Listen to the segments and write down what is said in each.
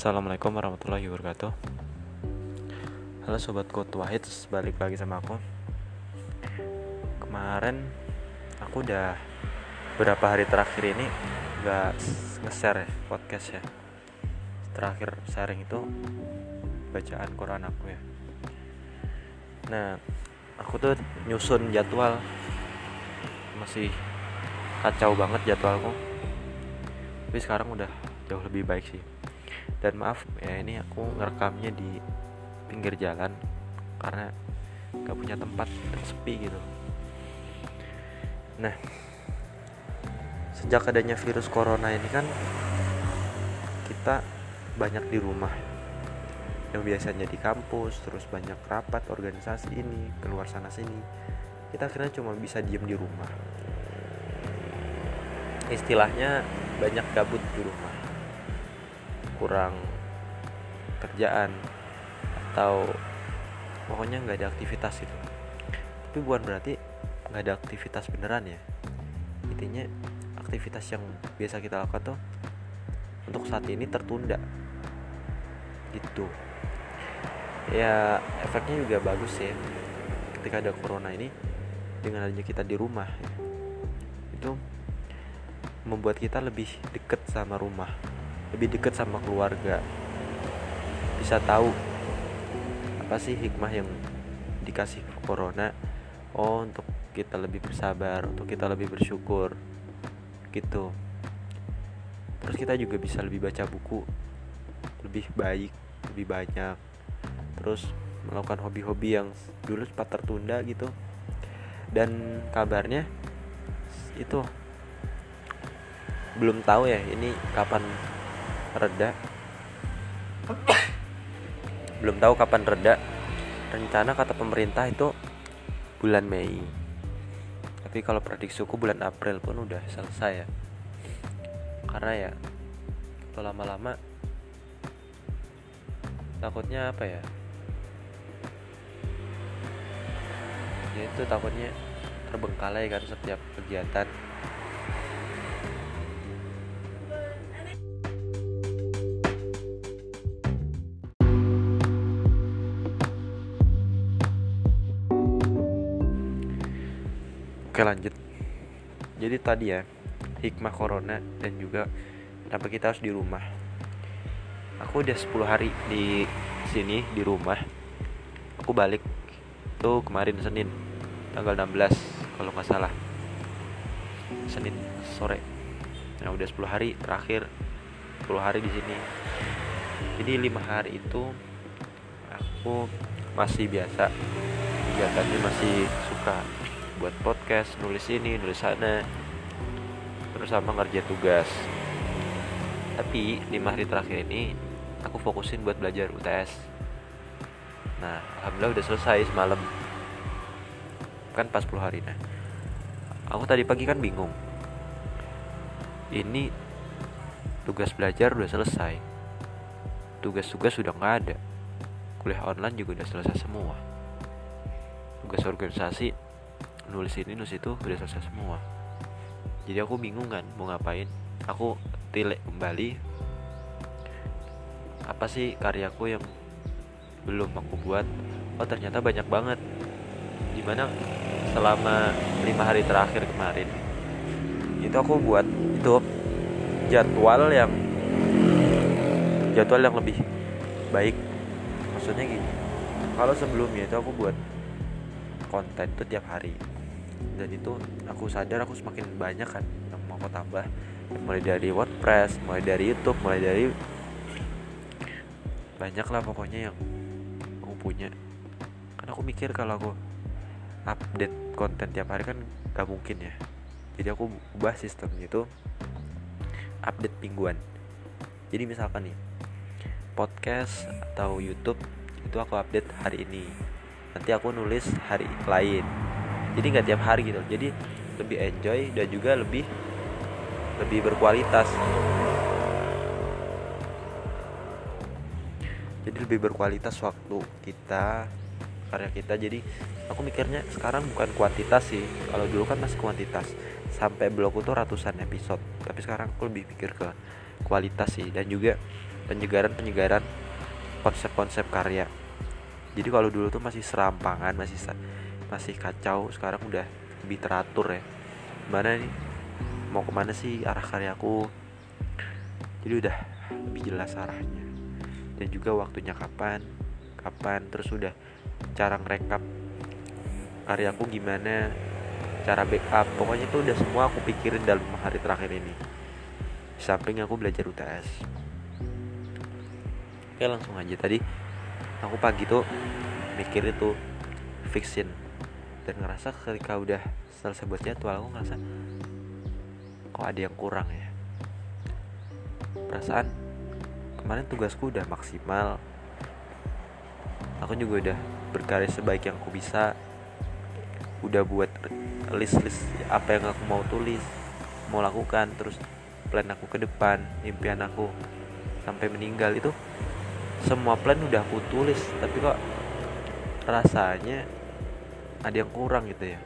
Assalamualaikum warahmatullahi wabarakatuh. Halo Sobat Kut Wahid Balik lagi sama aku. Kemarin Aku udah Beberapa hari terakhir ini Gak nge-share ya, podcast ya. Terakhir sharing itu Bacaan Quran aku ya. Nah Aku tuh nyusun jadwal. Masih Kacau banget jadwalku. Tapi sekarang udah jauh lebih baik sih dan maaf ya ini aku ngerekamnya di pinggir jalan karena gak punya tempat dan sepi gitu. Nah sejak adanya virus corona ini kan kita banyak di rumah. Yang biasanya di kampus terus banyak rapat organisasi ini keluar sana sini. Kita akhirnya cuma bisa diem di rumah. Istilahnya banyak gabut di rumah kurang kerjaan atau pokoknya nggak ada aktivitas itu tapi bukan berarti nggak ada aktivitas beneran ya. Intinya aktivitas yang biasa kita lakukan tuh untuk saat ini tertunda. Gitu. Ya efeknya juga bagus ya ketika ada corona ini dengan adanya kita di rumah itu membuat kita lebih deket sama rumah lebih deket sama keluarga. Bisa tahu apa sih hikmah yang dikasih corona? Oh untuk kita lebih bersabar untuk kita lebih bersyukur gitu. Terus kita juga bisa lebih baca buku lebih baik lebih banyak. Terus melakukan hobi-hobi yang dulu sempat tertunda gitu. Dan kabarnya itu. Belum tahu ya ini kapan reda. Belum tahu kapan reda. Rencana kata pemerintah itu bulan Mei. Tapi kalau prediksiku bulan April pun udah selesai ya. Karena ya kalau lama-lama takutnya apa ya? Ya itu takutnya terbengkalai kan setiap kegiatan Oke lanjut. Jadi tadi ya Hikmah corona dan juga Kenapa kita harus di rumah. Aku udah 10 hari di sini di rumah. Aku balik Tuh kemarin Senin Tanggal 16 Kalau nggak salah. Senin sore. Nah udah 10 hari terakhir 10 hari di sini. Jadi lima hari itu Aku masih biasa. Kegiatannya masih suka buat podcast nulis ini nulis sana. Terus sama ngerjain tugas. Tapi lima hari terakhir ini aku fokusin buat belajar UTS nah alhamdulillah udah selesai semalam. Kan pas 10 hari. Nah aku tadi pagi kan bingung. Ini tugas belajar udah selesai. Tugas-tugas sudah nggak ada. Kuliah online juga udah selesai semua. Tugas organisasi nulis ini nulis itu udah selesai semua. Jadi aku bingung kan mau ngapain? Aku tilik kembali apa sih karyaku yang belum aku buat? Oh ternyata banyak banget. Di mana selama lima hari terakhir kemarin itu aku buat itu jadwal yang jadwal yang lebih baik. Maksudnya gini kalau sebelumnya itu aku buat konten itu tiap hari dan itu aku sadar aku semakin banyak kan yang mau aku tambah. Mulai dari WordPress mulai dari YouTube mulai dari banyak lah pokoknya yang aku punya. Karena aku mikir kalau aku update konten tiap hari kan gak mungkin ya. Jadi aku ubah sistem itu update mingguan. Jadi misalkan nih podcast atau YouTube itu aku update hari ini. Nanti aku nulis hari lain jadi nggak tiap hari gitu. Jadi lebih enjoy dan juga lebih lebih berkualitas. Jadi lebih berkualitas waktu kita karya kita. Jadi aku mikirnya sekarang bukan kuantitas sih. Kalau dulu kan masih kuantitas. Sampai blogku tuh ratusan episode. Tapi sekarang aku lebih pikir ke kualitas sih. Dan juga penyegaran-penyegaran konsep-konsep karya. Jadi kalau dulu tuh masih serampangan masih masih kacau sekarang udah lebih teratur ya. Mana nih? Mau ke mana sih arah karyaku jadi udah lebih jelas arahnya. Dan juga waktunya kapan? Kapan? Terus udah cara ngerekap karyaku gimana? Cara backup? Pokoknya itu udah semua aku pikirin dalam hari terakhir ini. Di samping aku belajar UTS oke langsung aja. Tadi aku pagi tuh mikir itu fixin dan ngerasa ketika udah selesai buat jadwal aku ngerasa kok ada yang kurang ya? Perasaan kemarin tugasku udah maksimal. Aku juga udah berkarya sebaik yang aku bisa. Udah buat list-list apa yang aku mau tulis mau lakukan terus plan aku ke depan impian aku sampai meninggal. Itu semua plan udah aku tulis tapi kok rasanya ada yang kurang gitu ya.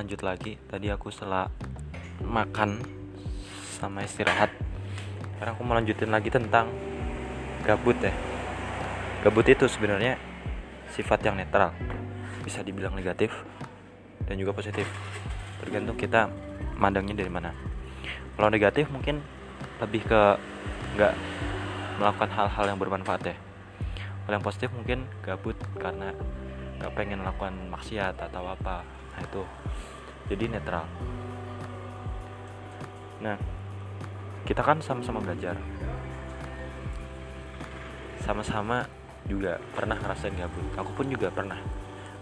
Lanjut lagi. Tadi aku setelah makan sama istirahat sekarang aku mau lanjutin lagi tentang gabut ya. Gabut itu sebenarnya sifat yang netral bisa dibilang negatif dan juga positif. Tergantung kita mandangnya dari mana. Kalau negatif mungkin lebih ke nggak melakukan hal-hal yang bermanfaat ya. Kalau yang positif mungkin gabut karena nggak pengen melakukan maksiat atau apa. Nah itu jadi netral. Nah kita kan sama-sama belajar. Sama-sama juga pernah ngerasain gabut. Aku pun juga pernah.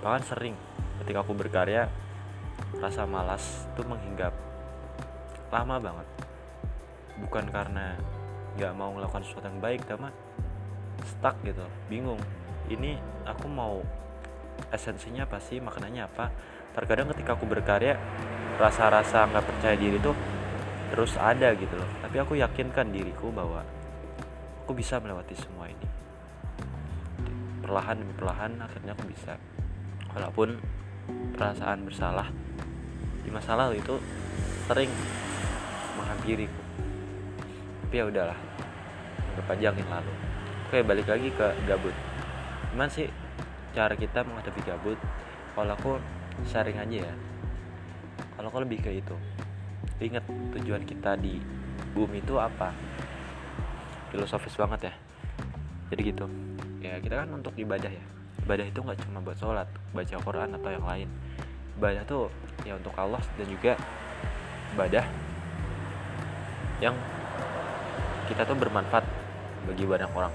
Bahkan sering ketika aku berkarya rasa malas tuh menghinggap lama banget. Bukan karena nggak mau melakukan sesuatu yang baik tapi stuck gitu bingung. Ini aku mau esensinya apa sih maknanya apa? Terkadang ketika aku berkarya rasa-rasa nggak percaya diri tuh terus ada gitu loh. Tapi aku yakinkan diriku bahwa aku bisa melewati semua ini. Perlahan demi perlahan akhirnya aku bisa. Walaupun perasaan bersalah. Di masa lalu itu sering menghampiriku tapi ya udahlah anggap aja lalu. Oke balik lagi ke gabut. Gimana sih cara kita menghadapi gabut? Kalau aku sharing aja ya. Kalau kau lebih ke itu. Ingat tujuan kita di bumi itu apa? Filosofis banget ya. Jadi gitu. Ya kita kan untuk ibadah ya ibadah itu nggak cuma buat sholat baca Quran atau yang lain ibadah tuh ya untuk Allah dan juga ibadah yang kita tuh bermanfaat bagi banyak orang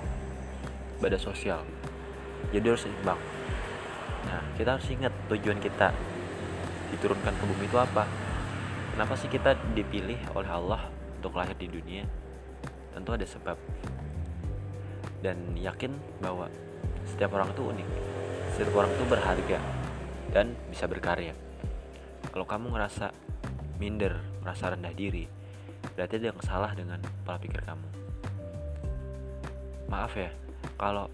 ibadah sosial jadi harus seimbang Nah, kita harus ingat tujuan kita diturunkan ke bumi itu apa. Kenapa sih kita dipilih oleh Allah untuk lahir di dunia? Tentu ada sebab. Dan yakin bahwa setiap orang itu unik. Setiap orang itu berharga dan bisa berkarya. Kalau kamu ngerasa minder, merasa rendah diri, berarti ada yang salah dengan pola pikir kamu. Maaf ya, kalau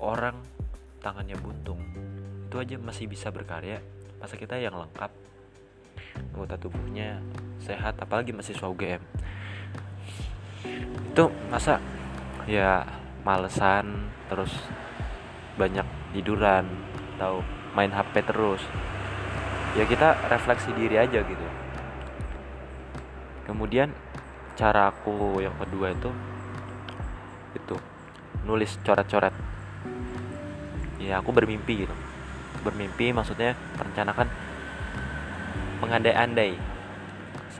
orang tangannya buntung itu aja masih bisa berkarya masa kita yang lengkap anggota tubuhnya sehat apalagi mahasiswa UGM itu masa ya malesan terus banyak tiduran atau main HP terus. Ya kita refleksi diri aja gitu. Kemudian cara aku yang kedua itu itu nulis coret-coret. Ya aku bermimpi gitu. Bermimpi maksudnya merencanakan mengandai-andai.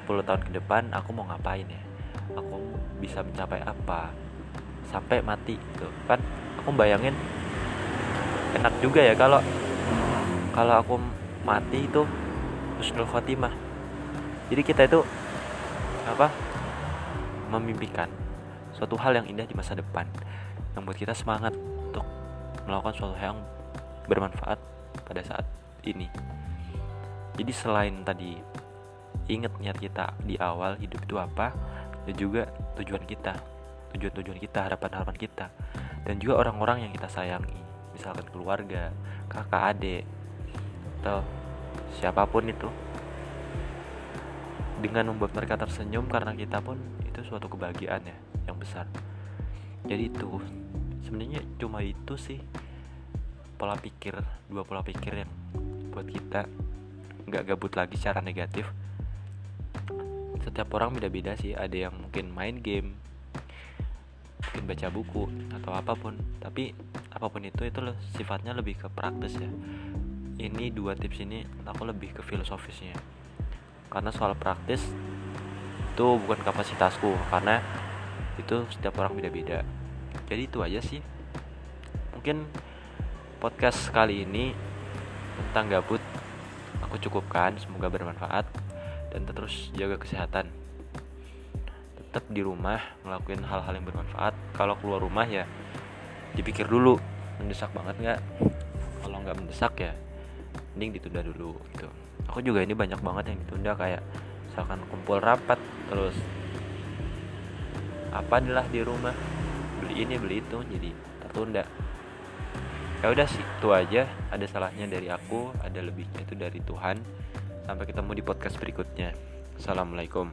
10 tahun ke depan aku mau ngapain ya? Aku bisa mencapai apa? Sampai mati gitu. Kan aku bayangin enak juga ya kalau kalau aku mati itu husnul khotimah. Jadi kita itu apa memimpikan suatu hal yang indah di masa depan yang buat kita semangat untuk melakukan suatu hal yang bermanfaat pada saat ini. Jadi selain tadi ingat niat kita di awal hidup itu apa dan juga tujuan kita tujuan-tujuan kita harapan-harapan kita dan juga orang-orang yang kita sayangi misalkan keluarga kakak adik atau siapa pun itu. Dengan membuat mereka tersenyum karena kita pun itu suatu kebahagiaan ya yang besar. Jadi itu sebenarnya cuma itu sih pola pikir dua pola pikir yang buat kita nggak gabut lagi secara negatif. Setiap orang beda-beda sih ada yang mungkin main game mungkin baca buku atau apa pun. Tapi apa pun itu itu loh, sifatnya lebih ke praktis ya. Ini dua tips ini aku lebih ke filosofisnya. Karena soal praktis itu bukan kapasitasku karena itu setiap orang beda-beda. Jadi itu aja sih. Mungkin podcast kali ini tentang gabut aku cukupkan semoga bermanfaat dan terus jaga kesehatan. Tetap di rumah ngelakuin hal-hal yang bermanfaat. Kalau keluar rumah ya dipikir dulu mendesak banget nggak? Kalau nggak mendesak ya mending ditunda dulu gitu. Aku juga ini banyak banget yang ditunda kayak misalkan kumpul rapat terus apa adalah di rumah? Beli ini beli itu jadi tertunda. Ya udah sih itu aja. Ada salahnya dari aku ada lebihnya itu dari Tuhan. Sampai ketemu di podcast berikutnya. Assalamualaikum